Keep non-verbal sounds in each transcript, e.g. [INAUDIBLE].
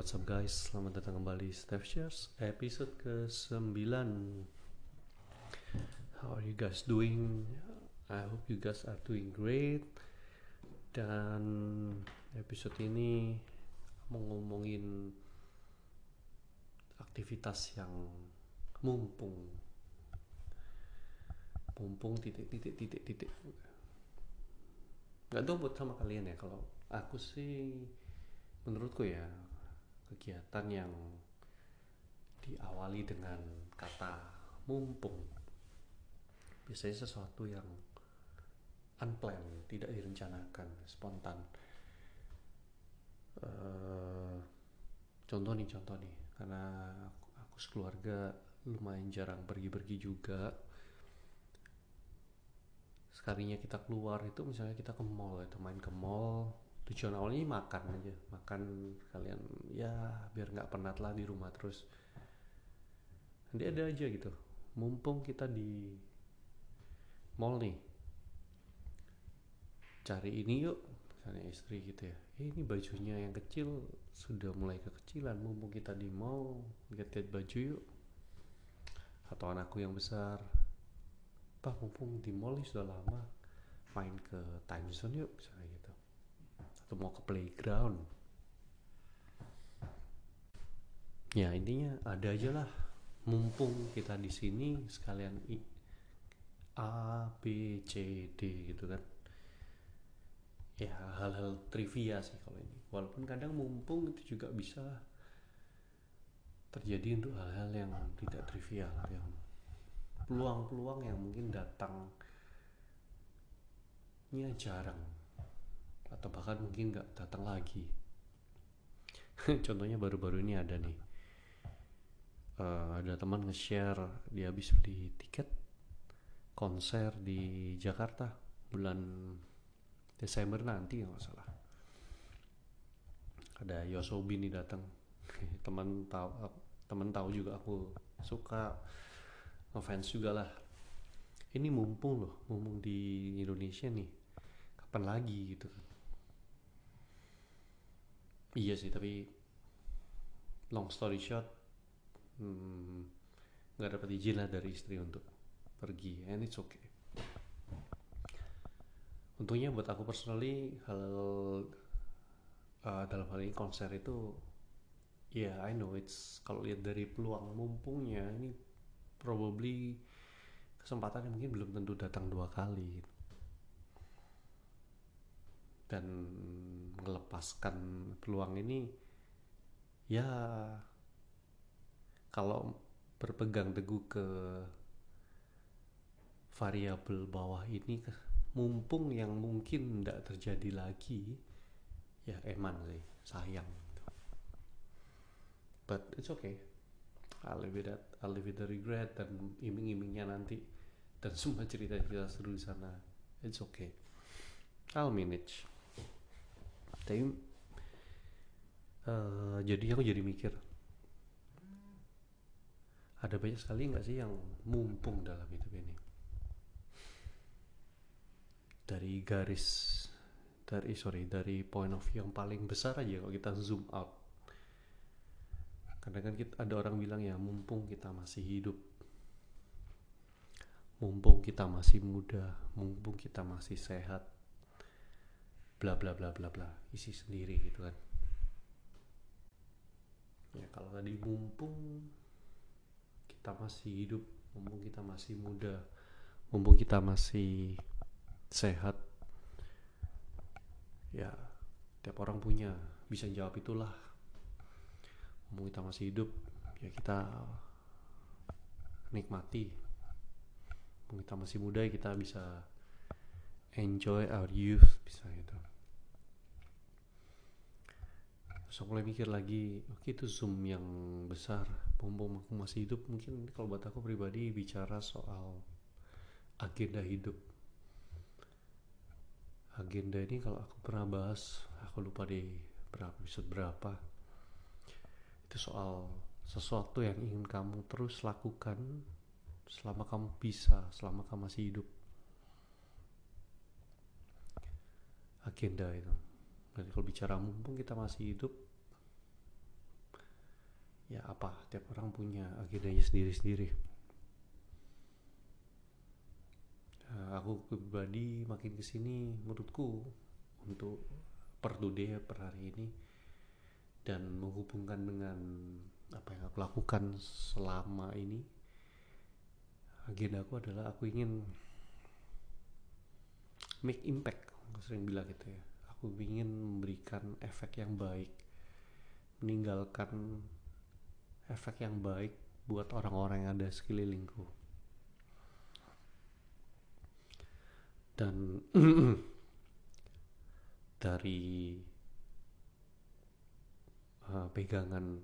what's up guys? Selamat datang kembali Steph Shares episode ke-9 How are you guys doing? I hope you guys are doing great Dan episode ini mau ngomongin aktivitas yang mumpung Mumpung titik titik titik titik Gak tau buat sama kalian ya kalau aku sih menurutku ya kegiatan yang diawali dengan kata mumpung. Biasanya sesuatu yang unplanned tidak direncanakan spontan. Uh, contoh nih contoh nih. Karena aku, aku sekeluarga lumayan jarang pergi-pergi juga. Sekalinya kita keluar itu misalnya kita ke mall atau main ke mall tujuan awalnya makan aja makan kalian ya biar nggak penat lah di rumah terus. Nanti ada aja gitu. Mumpung kita di mall nih cari ini yuk misalnya istri gitu ya. Eh, ini bajunya yang kecil sudah mulai kekecilan mumpung kita di mall lihat-lihat baju yuk. Atau anakku yang besar pak mumpung di mall ini sudah lama main ke Time Zone yuk misalnya gitu atau mau ke playground. Ya intinya ada aja lah. Mumpung kita di sini sekalian I, A B C D gitu kan. Ya hal-hal trivia sih kalau ini. Walaupun kadang mumpung itu juga bisa terjadi untuk hal-hal yang tidak trivial yang peluang-peluang yang mungkin datangnya jarang atau bahkan mungkin nggak datang lagi. [LAUGHS] Contohnya baru-baru ini ada nih. Uh, ada teman nge-share dia habis beli tiket konser di Jakarta bulan Desember nanti nggak salah. Ada Yosobi nih datang. [LAUGHS] Teman tahu teman tahu juga aku suka ngefans juga lah. Ini mumpung loh mumpung di Indonesia nih. Kapan lagi gitu kan iya sih tapi long story short hmm, nggak hmm, dapat izin lah dari istri untuk pergi and it's okay. Untungnya buat aku personally hal uh, dalam hal ini konser itu ya yeah, I know it's kalau lihat dari peluang mumpungnya ini probably kesempatan yang mungkin belum tentu datang dua kali dan melepaskan peluang ini ya kalau berpegang teguh ke variabel bawah ini mumpung yang mungkin tidak terjadi lagi ya eman sih sayang. But it's okay. I'll live with that I'll live with the regret dan iming-imingnya nanti dan semua cerita-cerita seru di sana. It's okay. I'll manage tapi uh, jadi aku jadi mikir ada banyak sekali nggak sih yang mumpung dalam hidup ini? Dari garis dari sorry dari point of view yang paling besar aja kalau kita zoom out. Karena kan kita, ada orang bilang ya mumpung kita masih hidup mumpung kita masih muda mumpung kita masih sehat bla bla bla bla bla isi sendiri gitu kan. Ya kalau tadi mumpung kita masih hidup mumpung kita masih muda mumpung kita masih sehat ya tiap orang punya bisa jawab itulah. Mumpung kita masih hidup ya kita nikmati. Mumpung kita masih muda ya kita bisa enjoy our youth bisa gitu terus mulai mikir lagi oke itu zoom yang besar mumpung aku masih hidup. Mungkin kalau buat aku pribadi bicara soal agenda hidup. Agenda ini kalau aku pernah bahas aku lupa di berapa episode berapa itu soal sesuatu yang ingin kamu terus lakukan selama kamu bisa selama kamu masih hidup. Agenda itu Berarti kalau bicara mumpung kita masih hidup, ya apa? Tiap orang punya agendanya sendiri-sendiri. Uh, aku pribadi makin ke sini menurutku untuk per today per hari ini dan menghubungkan dengan apa yang aku lakukan selama ini agenda aku adalah aku ingin make impact aku sering bilang gitu ya aku ingin memberikan efek yang baik meninggalkan efek yang baik buat orang-orang yang ada sekelilingku. Dan [CLEARS THROAT] dari uh, pegangan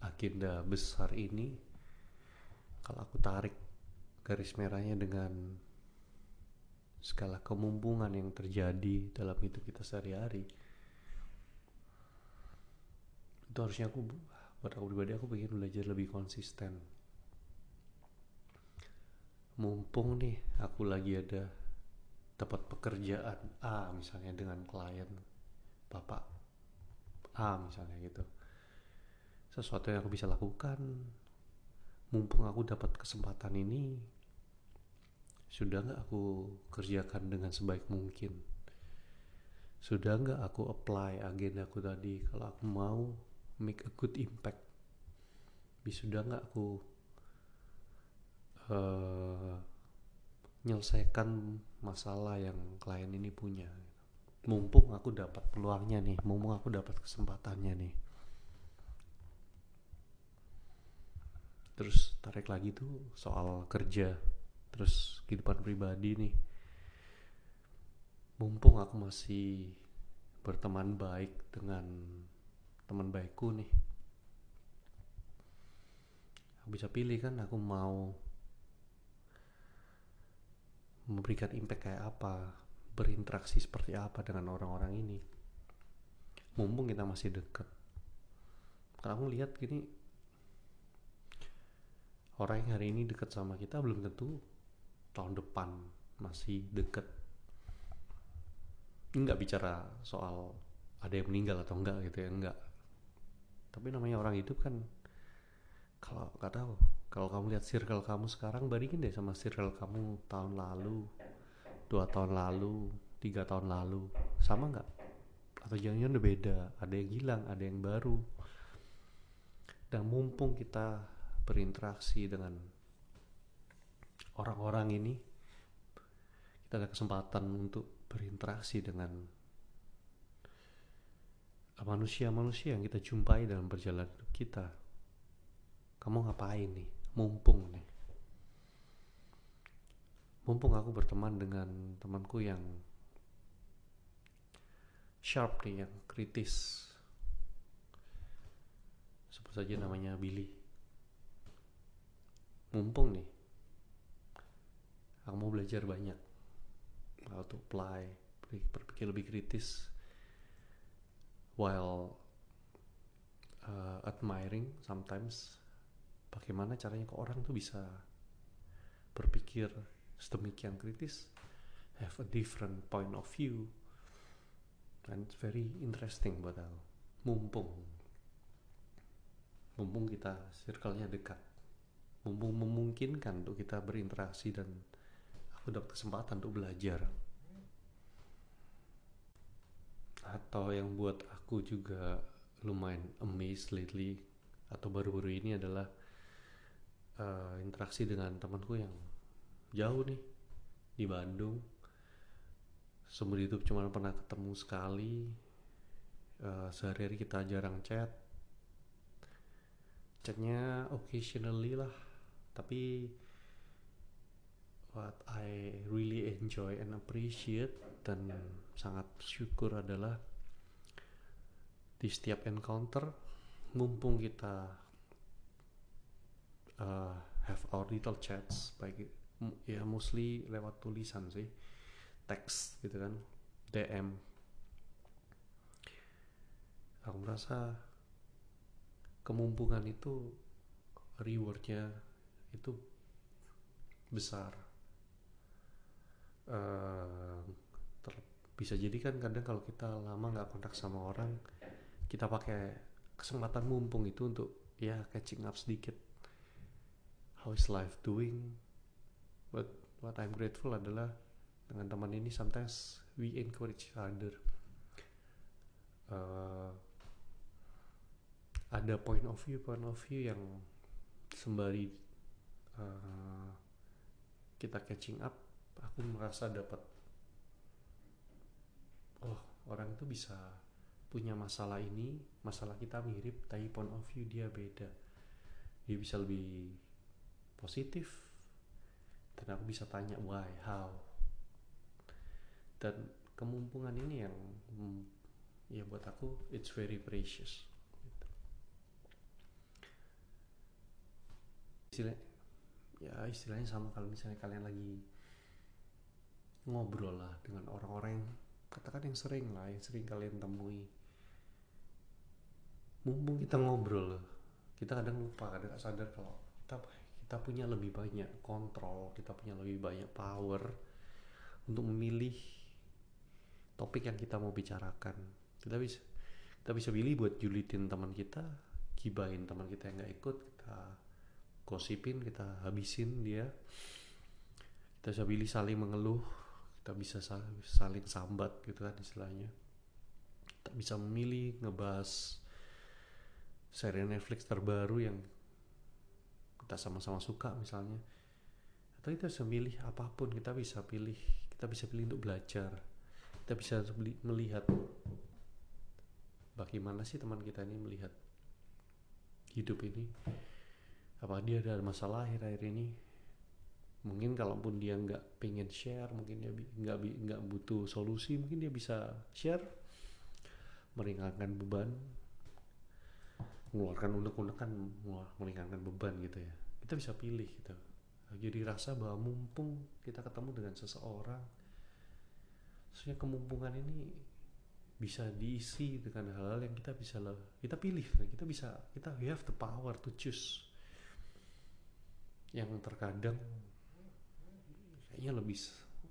agenda besar ini kalau aku tarik garis merahnya dengan segala kemumpungan yang terjadi dalam hidup kita sehari-hari. Itu harusnya aku buat aku pribadi aku pengen belajar lebih konsisten. Mumpung nih aku lagi ada dapat pekerjaan A misalnya dengan klien bapak A misalnya gitu. Sesuatu yang aku bisa lakukan. Mumpung aku dapat kesempatan ini sudah nggak aku kerjakan dengan sebaik mungkin? Sudah nggak aku apply agenda aku tadi? Kalau aku mau make a good impact bisa sudah nggak aku uh, menyelesaikan masalah yang klien ini punya? Mumpung aku dapat peluangnya nih mumpung aku dapat kesempatannya nih. Terus tarik lagi tuh soal kerja terus kehidupan pribadi nih. Mumpung aku masih berteman baik dengan teman baikku nih aku bisa pilih kan aku mau memberikan impact kayak apa berinteraksi seperti apa dengan orang-orang ini. Mumpung kita masih dekat karena aku lihat gini orang yang hari ini dekat sama kita belum tentu tahun depan masih deket. Nggak bicara soal ada yang meninggal atau enggak gitu ya enggak tapi namanya orang hidup kan kalau nggak tahu. Kalau kamu lihat circle kamu sekarang bandingin deh sama circle kamu tahun lalu dua tahun lalu tiga tahun lalu. Sama nggak? Atau jangan-jangan udah beda. Ada yang hilang ada yang baru. Dan mumpung kita berinteraksi dengan orang-orang ini kita ada kesempatan untuk berinteraksi dengan manusia-manusia yang kita jumpai dalam perjalanan hidup kita. Kamu ngapain nih? Mumpung nih. Mumpung aku berteman dengan temanku yang sharp nih yang kritis. Sebut saja namanya Billy. Mumpung nih aku mau belajar banyak. How to apply berpikir lebih kritis while uh, admiring sometimes bagaimana caranya kok orang tuh bisa berpikir sedemikian kritis have a different point of view and it's very interesting buat aku. Mumpung mumpung kita circle-nya dekat mumpung memungkinkan untuk kita berinteraksi dan dapat kesempatan untuk belajar. Atau yang buat aku juga lumayan amazed lately atau baru-baru ini adalah uh, interaksi dengan temanku yang jauh nih di Bandung. Seumur hidup cuma pernah ketemu sekali. Uh, sehari-hari kita jarang chat. Chatnya occasionally lah tapi what I really enjoy and appreciate dan sangat syukur adalah di setiap encounter mumpung kita uh, have our little chats baik ya mostly lewat tulisan sih teks gitu kan DM aku merasa kemumpungan itu rewardnya itu besar uh, bisa jadi kan kadang kalau kita lama nggak kontak sama orang kita pakai kesempatan mumpung itu untuk ya catching up sedikit. How is life doing? But what I'm grateful adalah dengan teman ini sometimes we encourage each other. Uh, ada point of view point of view yang sembari uh, kita catching up aku merasa dapat oh orang itu bisa punya masalah ini masalah kita mirip tapi point of view dia beda. Dia bisa lebih positif dan aku bisa tanya why? How? Dan kemumpungan ini yang ya buat aku it's very precious. Istilah ya istilahnya sama kalau misalnya kalian lagi ngobrol lah dengan orang-orang yang katakan yang sering lah yang sering kalian temui. Mumpung kita ngobrol kita kadang lupa kadang sadar kalau kita kita punya lebih banyak kontrol kita punya lebih banyak power untuk memilih topik yang kita mau bicarakan. Kita bisa kita bisa pilih buat julitin teman kita gibain teman kita yang nggak ikut kita gosipin kita habisin dia. Kita bisa pilih saling mengeluh bisa saling sambat gitu kan istilahnya. Kita bisa memilih ngebahas seri Netflix terbaru yang kita sama-sama suka misalnya. Atau kita bisa milih apa pun kita bisa pilih kita bisa pilih untuk belajar. Kita bisa melihat bagaimana sih teman kita ini melihat hidup ini. Apa dia ada masalah akhir-akhir ini mungkin kalaupun dia nggak pengen share mungkin dia nggak nggak butuh solusi mungkin dia bisa share. Meringankan beban. Mengeluarkan unek-unek kan meringankan beban gitu ya. Kita bisa pilih gitu. Jadi rasa bahwa mumpung kita ketemu dengan seseorang sebenarnya kemumpungan ini bisa diisi dengan hal-hal yang kita bisa kita pilih. Kita bisa kita we have the power to choose. Yang terkadang kayaknya lebih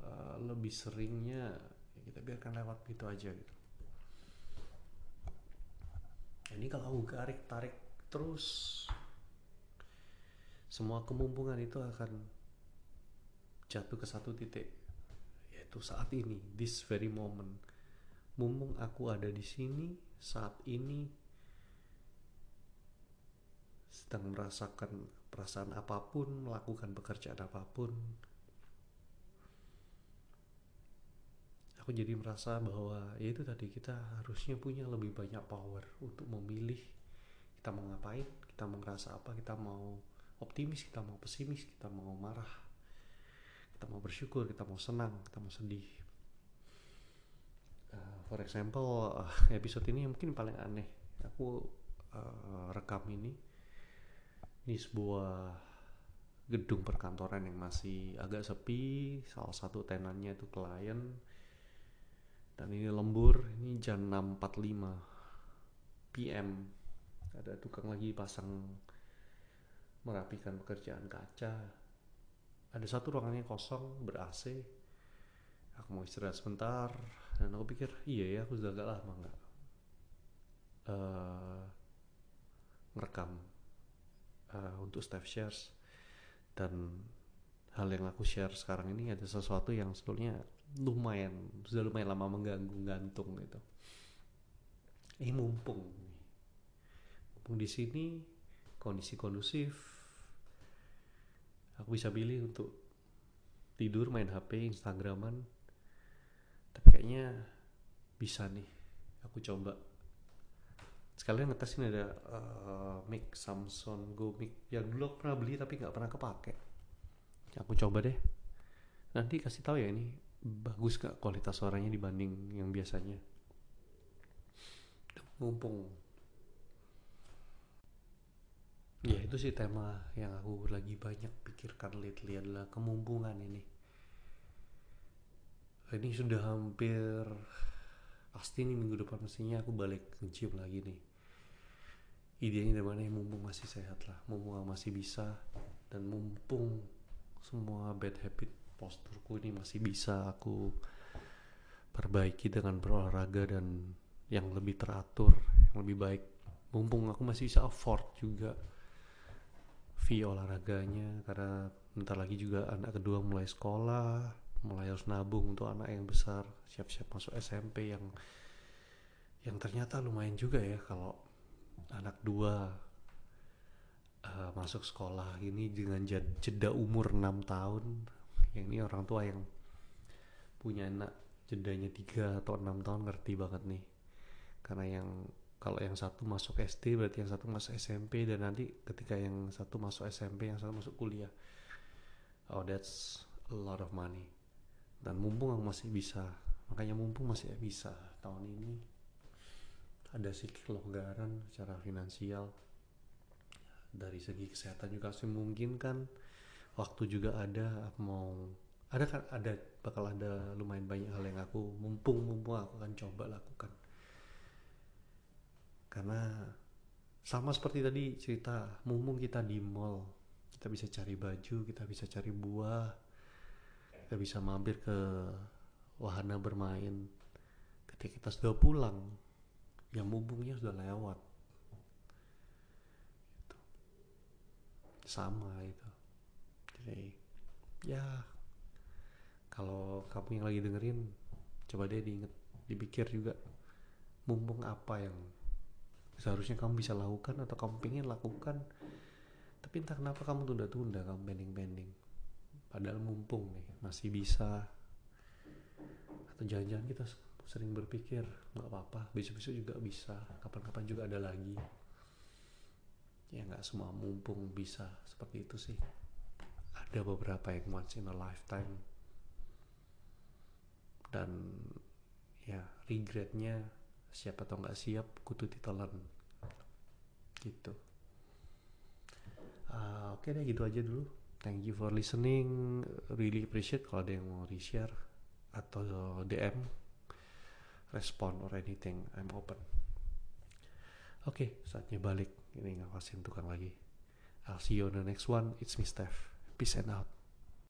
uh, lebih seringnya ya kita biarkan lewat gitu aja gitu. Ini kalau garik tarik terus semua kemumpungan itu akan jatuh ke satu titik yaitu saat ini this very moment. Mumpung aku ada di sini saat ini sedang merasakan perasaan apa pun melakukan pekerjaan apa pun aku jadi merasa bahwa ya itu tadi kita harusnya punya lebih banyak power untuk memilih kita mau ngapain kita mau ngerasa apa kita mau optimis kita mau pesimis kita mau marah kita mau bersyukur kita mau senang kita mau sedih. Uh, for example uh, episode ini mungkin paling aneh. Aku uh, rekam ini. Ini sebuah gedung perkantoran yang masih agak sepi. Salah satu tenannya itu klien dan ini lembur ini jam 6.45 PM ada tukang lagi pasang merapikan pekerjaan kaca. Ada satu ruangannya kosong ber AC aku mau istirahat sebentar. Dan aku pikir iya ya aku sudah agak lama nggak uh, ngerekam uh, untuk staff shares. Dan hal yang aku share sekarang ini ada sesuatu yang sebetulnya lumayan sudah lumayan lama mengganggu gantung gitu. Ini mumpung mumpung di sini kondisi kondusif. Aku bisa pilih untuk tidur main HP Instagraman. Tapi kayaknya bisa nih aku coba. Sekalian ngetes ini ada uh, mic Samsung Go mic yang dulu aku pernah beli tapi nggak pernah kepake. Aku coba deh. Nanti kasih tahu ya ini bagus gak kualitas suaranya dibanding yang biasanya. Mumpung. Ya itu sih tema yang aku lagi banyak pikirkan lately adalah kemumpungan ini. Ini sudah hampir pasti nih minggu depan mestinya aku balik ke lagi nih. Idenya dari mana ya? Mumpung masih sehat lah mumpung masih bisa dan mumpung semua bad habit posturku ini masih bisa aku perbaiki dengan berolahraga dan yang lebih teratur, yang lebih baik. Mumpung aku masih bisa afford juga fee olahraganya karena bentar lagi juga anak kedua mulai sekolah mulai harus nabung untuk anak yang besar siap-siap masuk SMP yang yang ternyata lumayan juga ya kalau anak dua uh, masuk sekolah ini dengan jeda umur 6 tahun yang ini orang tua yang punya anak jedanya tiga atau enam tahun ngerti banget nih. Karena yang kalau yang satu masuk SD berarti yang satu masuk SMP dan nanti ketika yang satu masuk SMP yang satu masuk kuliah. Oh that's a lot of money. Dan mumpung aku masih bisa makanya mumpung masih bisa tahun ini ada sedikit kelonggaran secara finansial. Dari segi kesehatan juga masih memungkinkan waktu juga ada mau ada kan ada bakal ada lumayan banyak hal yang aku mumpung mumpung aku akan coba lakukan. Karena sama seperti tadi cerita mumpung kita di mall kita bisa cari baju kita bisa cari buah kita bisa mampir ke wahana bermain. Ketika kita sudah pulang yang mumpungnya sudah lewat. Itu sama itu jadi ya kalau kamu yang lagi dengerin coba deh diinget dipikir juga mumpung apa yang seharusnya kamu bisa lakukan atau kamu pengen lakukan tapi entah kenapa kamu tunda-tunda kamu pending-pending. Padahal mumpung nih masih bisa. Atau jangan-jangan kita sering berpikir nggak apa-apa besok-besok juga bisa kapan-kapan juga ada lagi. Ya nggak semua mumpung bisa seperti itu sih ada beberapa yang once in a lifetime. Dan ya regretnya siap atau nggak siap kutu ditelan. Gitu. Uh, oke okay deh gitu aja dulu. Thank you for listening. Really appreciate kalau ada yang mau reshare atau DM respon or anything I'm open. Oke okay, saatnya balik. Ini ngawasin tukang lagi. I'll see you on the next one. It's me Steph peace and out